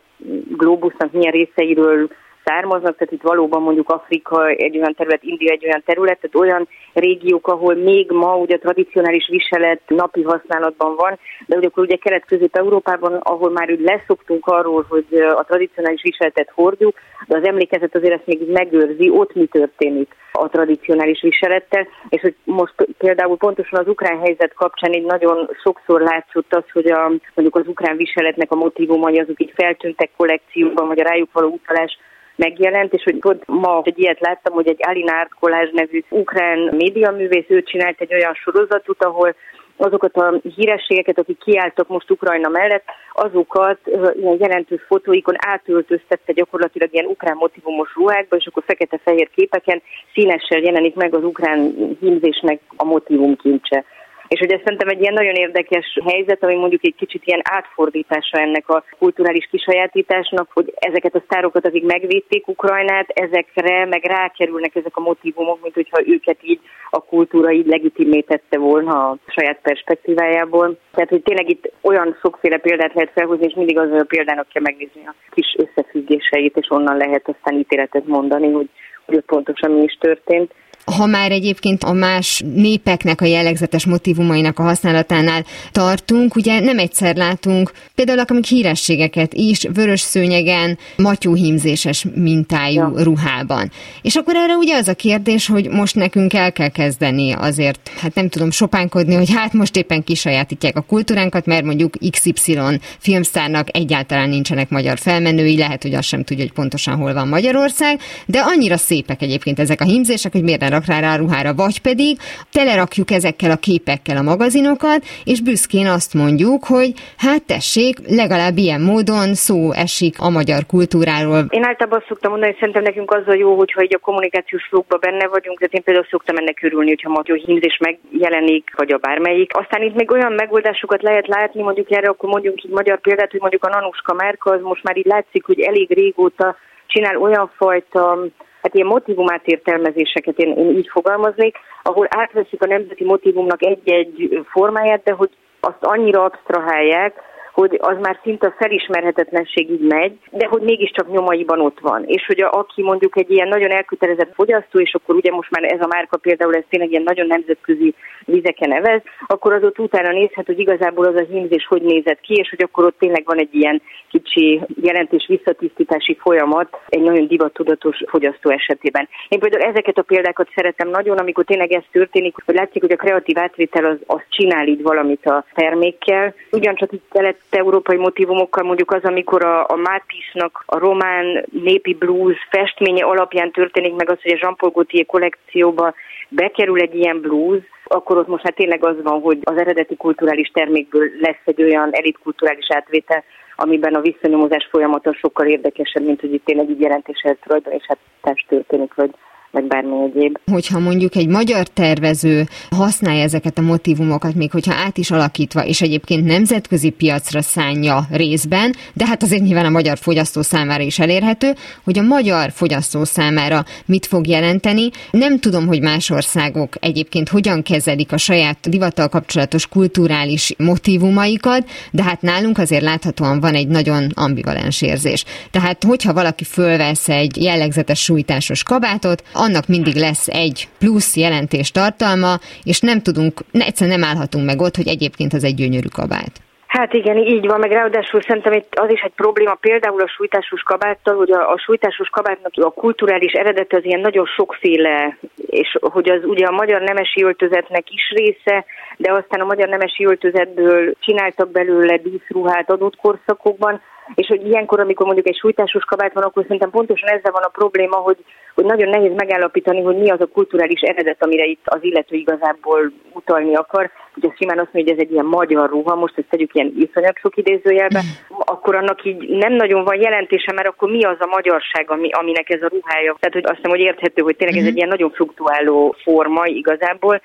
Speaker 5: globusnak milyen részeiről származnak, tehát itt valóban mondjuk Afrika egy olyan terület, India egy olyan terület, tehát olyan régiók, ahol még ma ugye a tradicionális viselet napi használatban van, de ugye akkor ugye Kelet-Közép-Európában, ahol már úgy leszoktunk arról, hogy a tradicionális viseletet hordjuk, de az emlékezet azért ezt még megőrzi, ott mi történik a tradicionális viselettel, és hogy most például pontosan az ukrán helyzet kapcsán így nagyon sokszor látszott az, hogy a, mondjuk az ukrán viseletnek a motivumai azok így feltűntek kollekcióban, vagy a rájuk való utalás megjelent, és hogy pont ma egy ilyet láttam, hogy egy Alina Art Kolázs nevű ukrán médiaművész, ő csinált egy olyan sorozatot, ahol azokat a hírességeket, akik kiálltak most Ukrajna mellett, azokat ilyen jelentős fotóikon átöltöztette gyakorlatilag ilyen ukrán motivumos ruhákba, és akkor fekete-fehér képeken színessel jelenik meg az ukrán hímzésnek a motivum kincse. És hogy ez szerintem egy ilyen nagyon érdekes helyzet, ami mondjuk egy kicsit ilyen átfordítása ennek a kulturális kisajátításnak, hogy ezeket a sztárokat, akik megvédték Ukrajnát, ezekre meg rákerülnek ezek a motivumok, mint hogyha őket így a kultúra így legitimé tette volna a saját perspektívájából. Tehát, hogy tényleg itt olyan sokféle példát lehet felhozni, és mindig az a példának kell megnézni a kis összefüggéseit, és onnan lehet aztán ítéletet mondani, hogy, hogy pontosan mi is történt.
Speaker 2: Ha már egyébként a más népeknek a jellegzetes motivumainak a használatánál tartunk, ugye nem egyszer látunk például akik hírességeket is vörös szőnyegen, matyóhímzéses mintájú ja. ruhában. És akkor erre ugye az a kérdés, hogy most nekünk el kell kezdeni azért, hát nem tudom sopánkodni, hogy hát most éppen kisajátítják a kultúránkat, mert mondjuk XY filmszárnak egyáltalán nincsenek magyar felmenői, lehet, hogy azt sem tudja, hogy pontosan hol van Magyarország, de annyira szépek egyébként ezek a hímzések, hogy miért ne rak rá, rá ruhára, vagy pedig telerakjuk ezekkel a képekkel a magazinokat, és büszkén azt mondjuk, hogy hát tessék, legalább ilyen módon szó esik a magyar kultúráról.
Speaker 5: Én általában azt szoktam mondani, hogy szerintem nekünk az a jó, hogyha így a kommunikációs flókban benne vagyunk, de én például szoktam ennek örülni, hogyha magyar hímzés megjelenik, vagy a bármelyik. Aztán itt még olyan megoldásokat lehet látni, mondjuk erre akkor mondjuk így magyar példát, hogy mondjuk a Nanuska Márka, az most már így látszik, hogy elég régóta csinál olyan fajta hát ilyen motivumát értelmezéseket én, én így fogalmaznék, ahol átveszik a nemzeti motivumnak egy-egy formáját, de hogy azt annyira absztrahálják, hogy az már szinte a felismerhetetlenségig megy, de hogy mégiscsak nyomaiban ott van. És hogy a, aki mondjuk egy ilyen nagyon elkötelezett fogyasztó, és akkor ugye most már ez a márka például ez tényleg ilyen nagyon nemzetközi vizeken nevez, akkor az ott utána nézhet, hogy igazából az a hímzés hogy nézett ki, és hogy akkor ott tényleg van egy ilyen kicsi jelentés visszatisztítási folyamat egy nagyon divattudatos fogyasztó esetében. Én például ezeket a példákat szeretem nagyon, amikor tényleg ez történik, hogy látszik, hogy a kreatív átvétel az, az csinál így valamit a termékkel. Ugyancsak itt kelet-európai motivumokkal mondjuk az, amikor a, a Mátisnak a román népi blues festménye alapján történik meg az, hogy a Jean-Paul Gaultier kollekcióba bekerül egy ilyen blues, akkor ott most hát tényleg az van, hogy az eredeti kulturális termékből lesz egy olyan elitkulturális átvétel, amiben a visszanyomozás folyamata sokkal érdekesebb, mint hogy itt tényleg így jelentéshez tulajdon és hát test történik, vagy vagy bármi egyéb.
Speaker 2: Hogyha mondjuk egy magyar tervező használja ezeket a motivumokat, még hogyha át is alakítva, és egyébként nemzetközi piacra szánja részben, de hát azért nyilván a magyar fogyasztó számára is elérhető, hogy a magyar fogyasztó számára mit fog jelenteni. Nem tudom, hogy más országok egyébként hogyan kezelik a saját divattal kapcsolatos kulturális motivumaikat, de hát nálunk azért láthatóan van egy nagyon ambivalens érzés. Tehát, hogyha valaki fölvesz egy jellegzetes sújtásos kabátot, annak mindig lesz egy plusz jelentés tartalma, és nem tudunk, egyszerűen nem állhatunk meg ott, hogy egyébként az egy gyönyörű kabát.
Speaker 5: Hát igen, így van, meg ráadásul szerintem itt az is egy probléma, például a sújtásos kabáttal, hogy a, a sújtásos kabátnak a kulturális eredete az ilyen nagyon sokféle, és hogy az ugye a magyar nemesi öltözetnek is része, de aztán a magyar nemesi öltözetből csináltak belőle díszruhát adott korszakokban, és hogy ilyenkor, amikor mondjuk egy sújtásos kabát van, akkor szerintem pontosan ezzel van a probléma, hogy, hogy nagyon nehéz megállapítani, hogy mi az a kulturális eredet, amire itt az illető igazából utalni akar. Ugye simán azt mondja, hogy ez egy ilyen magyar ruha, most ezt tegyük ilyen iszonyat sok idézőjelbe, akkor annak így nem nagyon van jelentése, mert akkor mi az a magyarság, ami, aminek ez a ruhája. Tehát, hogy azt hiszem, hogy érthető, hogy tényleg ez egy ilyen nagyon fluktuáló forma igazából,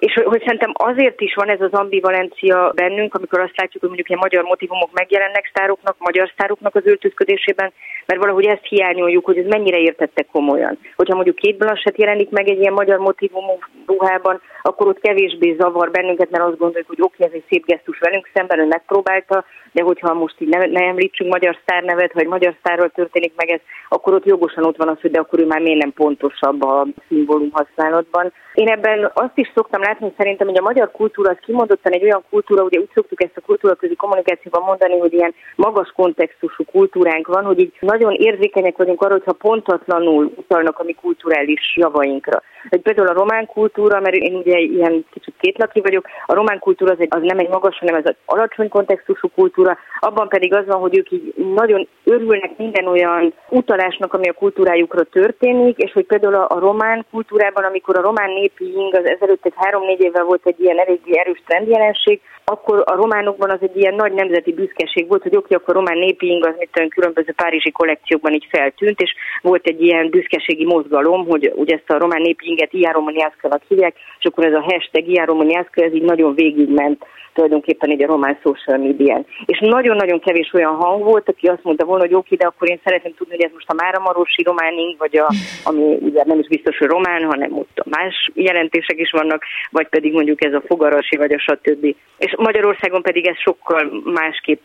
Speaker 5: és hogy, szerintem azért is van ez az ambivalencia bennünk, amikor azt látjuk, hogy mondjuk ilyen magyar motivumok megjelennek sztároknak, magyar sztároknak az öltözködésében, mert valahogy ezt hiányoljuk, hogy ez mennyire értettek komolyan. Hogyha mondjuk két Blanchett jelenik meg egy ilyen magyar motivumú ruhában, akkor ott kevésbé zavar bennünket, mert azt gondoljuk, hogy oké, ez egy szép gesztus velünk szemben, ő megpróbálta, de hogyha most így ne, ne említsünk magyar sztárnevet, vagy magyar sztárral történik meg ez, akkor ott jogosan ott van az, hogy de akkor ő már miért nem pontosabb a szimbólum használatban. Én ebben azt is szoktam látni, hogy szerintem, hogy a magyar kultúra az kimondottan egy olyan kultúra, ugye úgy szoktuk ezt a kultúraközi kommunikációban mondani, hogy ilyen magas kontextusú kultúránk van, hogy így nagyon érzékenyek vagyunk arra, hogyha pontatlanul utalnak a mi kulturális javainkra. Hogy például a román kultúra, mert én ugye ilyen kicsit kétlaki vagyok, a román kultúra az, egy, az nem egy magas, hanem ez az alacsony kontextusú kultúra, abban pedig az van, hogy ők így nagyon örülnek minden olyan utalásnak, ami a kultúrájukra történik, és hogy például a, a román kultúrában, amikor a román népi ing az ezelőtt egy három-négy évvel volt egy ilyen eléggé erős trendjelenség, akkor a románokban az egy ilyen nagy nemzeti büszkeség volt, hogy oké, akkor a román népi ing az mit különböző párizsi kollekciókban így feltűnt, és volt egy ilyen büszkeségi mozgalom, hogy ugye ezt a román népi inget Iáromoniászkának hívják, és akkor ez a hashtag Iáromoniászka, ez így nagyon végigment tulajdonképpen egy a román social médián. És nagyon-nagyon kevés olyan hang volt, aki azt mondta volna, hogy oké, de akkor én szeretném tudni, hogy ez most a Máramarosi románing, vagy a, ami ugye nem is biztos, hogy román, hanem ott más jelentések is vannak, vagy pedig mondjuk ez a fogarasi, vagy a stb. És Magyarországon pedig ez sokkal másképp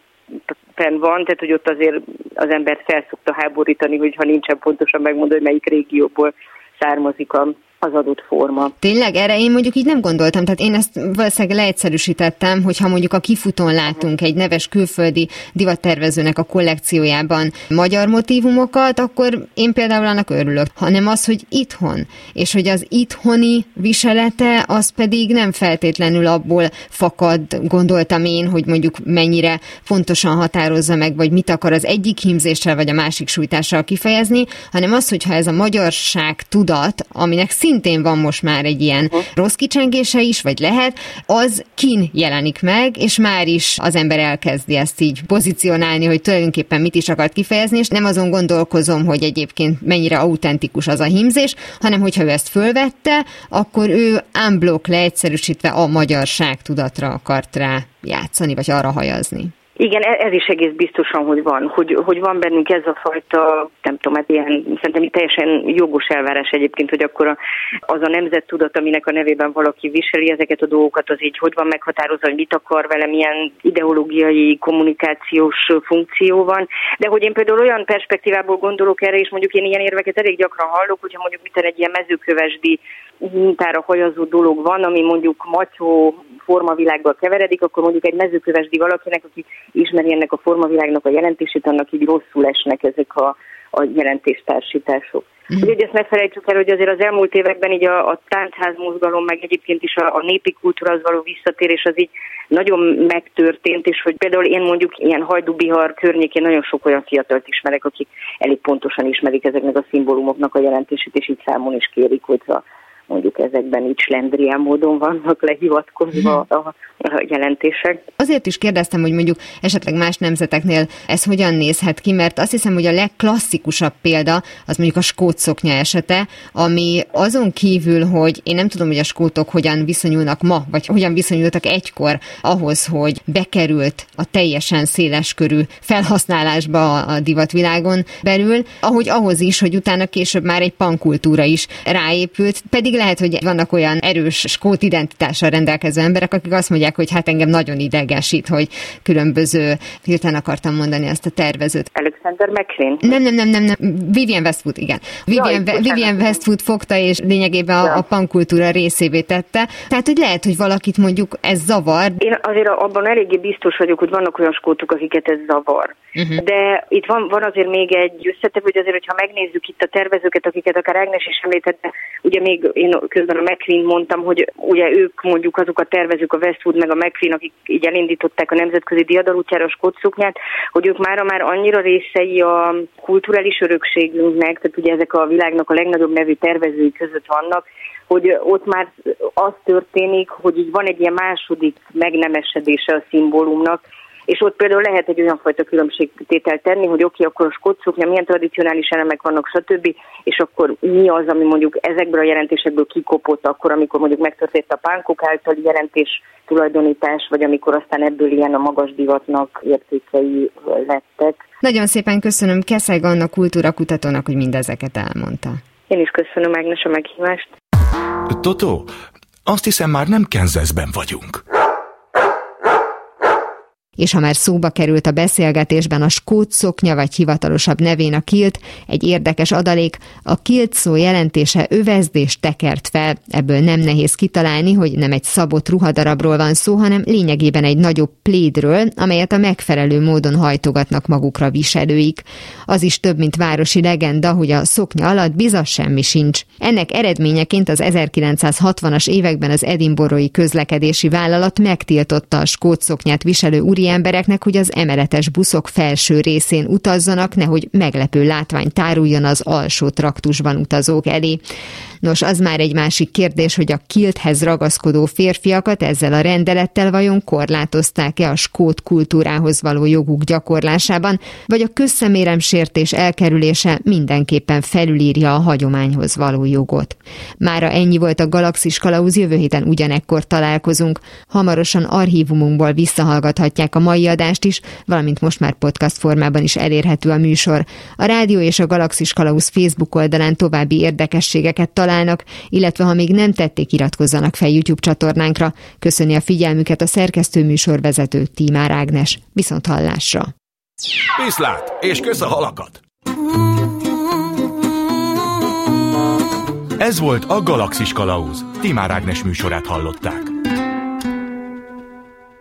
Speaker 5: van, tehát hogy ott azért az embert felszokta háborítani, hogyha nincsen pontosan megmondani, hogy melyik régióból származik a az adott forma.
Speaker 2: Tényleg? Erre én mondjuk így nem gondoltam, tehát én ezt valószínűleg leegyszerűsítettem, hogyha mondjuk a kifutón látunk egy neves külföldi divattervezőnek a kollekciójában magyar motivumokat, akkor én például annak örülök, hanem az, hogy itthon, és hogy az itthoni viselete az pedig nem feltétlenül abból fakad, gondoltam én, hogy mondjuk mennyire fontosan határozza meg, vagy mit akar az egyik hímzéssel, vagy a másik sújtással kifejezni, hanem az, hogyha ez a magyarság tudat, aminek szintén van most már egy ilyen rossz kicsengése is, vagy lehet, az kin jelenik meg, és már is az ember elkezdi ezt így pozícionálni, hogy tulajdonképpen mit is akart kifejezni, és nem azon gondolkozom, hogy egyébként mennyire autentikus az a hímzés, hanem hogyha ő ezt fölvette, akkor ő unblock leegyszerűsítve a magyarság tudatra akart rá játszani, vagy arra hajazni.
Speaker 5: Igen, e- ez is egész biztosan, hogy van, hogy, hogy van bennünk ez a fajta, nem tudom, hát ilyen, szerintem teljesen jogos elvárás egyébként, hogy akkor a, az a nemzettudat, aminek a nevében valaki viseli ezeket a dolgokat, az így hogy van meghatározva, hogy mit akar vele, milyen ideológiai, kommunikációs funkció van. De hogy én például olyan perspektívából gondolok erre, és mondjuk én ilyen érveket elég gyakran hallok, hogyha mondjuk mit egy ilyen mezőkövesdi mintára hajazó dolog van, ami mondjuk matyó formavilággal keveredik, akkor mondjuk egy mezőkövesdi valakinek, aki ismeri ennek a formavilágnak a jelentését, annak így rosszul esnek ezek a, a jelentéstársítások. Mm. Úgyhogy ezt ne felejtsük el, hogy azért az elmúlt években így a, a táncház mozgalom, meg egyébként is a, a népi kultúra az való visszatérés az így nagyon megtörtént, és hogy például én mondjuk ilyen hajdubihar környékén nagyon sok olyan fiatalt ismerek, akik elég pontosan ismerik ezeknek a szimbólumoknak a jelentését, és így számon is kérik, hogy a mondjuk ezekben így slendrián módon vannak lehivatkozva a, a jelentések.
Speaker 2: Azért is kérdeztem, hogy mondjuk esetleg más nemzeteknél ez hogyan nézhet ki, mert azt hiszem, hogy a legklasszikusabb példa az mondjuk a skót szoknya esete, ami azon kívül, hogy én nem tudom, hogy a skótok hogyan viszonyulnak ma, vagy hogyan viszonyultak egykor ahhoz, hogy bekerült a teljesen széleskörű felhasználásba a divatvilágon belül, ahogy ahhoz is, hogy utána később már egy pankultúra is ráépült, pedig lehet, hogy vannak olyan erős skót identitással rendelkező emberek, akik azt mondják, hogy hát engem nagyon idegesít, hogy különböző, hirtelen akartam mondani ezt a tervezőt.
Speaker 5: Alexander McLean.
Speaker 2: Nem, nem, nem, nem, nem. Vivian Westwood, igen. Vivian, Jaj, Vivian Westwood fogta, és lényegében ja. a, a pankultúra részévé tette. Tehát, hogy lehet, hogy valakit mondjuk ez zavar.
Speaker 5: Én azért abban eléggé biztos vagyok, hogy vannak olyan skótok, akiket ez zavar. Uh-huh. De itt van, van azért még egy összetevő, hogy azért, hogyha megnézzük itt a tervezőket, akiket akár Ágnes is említett, ugye még én közben a McQueen mondtam, hogy ugye ők mondjuk azok a tervezők, a Westwood meg a McQueen, akik így elindították a nemzetközi diadalútjára a skótszoknyát, hogy ők mára már annyira részei a kulturális örökségünknek, tehát ugye ezek a világnak a legnagyobb nevű tervezői között vannak, hogy ott már az történik, hogy így van egy ilyen második megnemesedése a szimbólumnak, és ott például lehet egy olyan fajta különbségtételt tenni, hogy oké, okay, akkor a skót milyen tradicionális elemek vannak, stb., és akkor mi az, ami mondjuk ezekből a jelentésekből kikopott akkor, amikor mondjuk megtörtént a pánkok általi jelentés tulajdonítás, vagy amikor aztán ebből ilyen a magas divatnak értékei lettek.
Speaker 2: Nagyon szépen köszönöm Keszeg Anna kultúrakutatónak, hogy mindezeket elmondta.
Speaker 5: Én is köszönöm Ágnes a meghívást.
Speaker 1: Totó, azt hiszem már nem Kenzeszben vagyunk.
Speaker 2: És ha már szóba került a beszélgetésben a skót szoknya vagy hivatalosabb nevén a kilt, egy érdekes adalék, a kilt szó jelentése övezdés tekert fel, ebből nem nehéz kitalálni, hogy nem egy szabott ruhadarabról van szó, hanem lényegében egy nagyobb plédről, amelyet a megfelelő módon hajtogatnak magukra viselőik. Az is több, mint városi legenda, hogy a szoknya alatt bizas semmi sincs. Ennek eredményeként az 1960-as években az edinborói közlekedési vállalat megtiltotta a skót szoknyát viselő úri embereknek, hogy az emeletes buszok felső részén utazzanak, nehogy meglepő látvány táruljon az alsó traktusban utazók elé. Nos, az már egy másik kérdés, hogy a kilthez ragaszkodó férfiakat ezzel a rendelettel vajon korlátozták-e a skót kultúrához való joguk gyakorlásában, vagy a közszeméremsértés elkerülése mindenképpen felülírja a hagyományhoz való jogot. Mára ennyi volt a Galaxis Kalauz, jövő héten ugyanekkor találkozunk. Hamarosan archívumunkból visszahallgathatják a mai adást is, valamint most már podcast formában is elérhető a műsor. A Rádió és a Galaxis Kalauz Facebook oldalán további érdekességeket találnak, illetve ha még nem tették, iratkozzanak fel YouTube csatornánkra. Köszöni a figyelmüket a szerkesztő műsorvezető Tímár Ágnes. Viszont hallásra!
Speaker 1: Viszlát, és kösz a halakat! Ez volt a Galaxis Kalauz. Timár Ágnes műsorát hallották.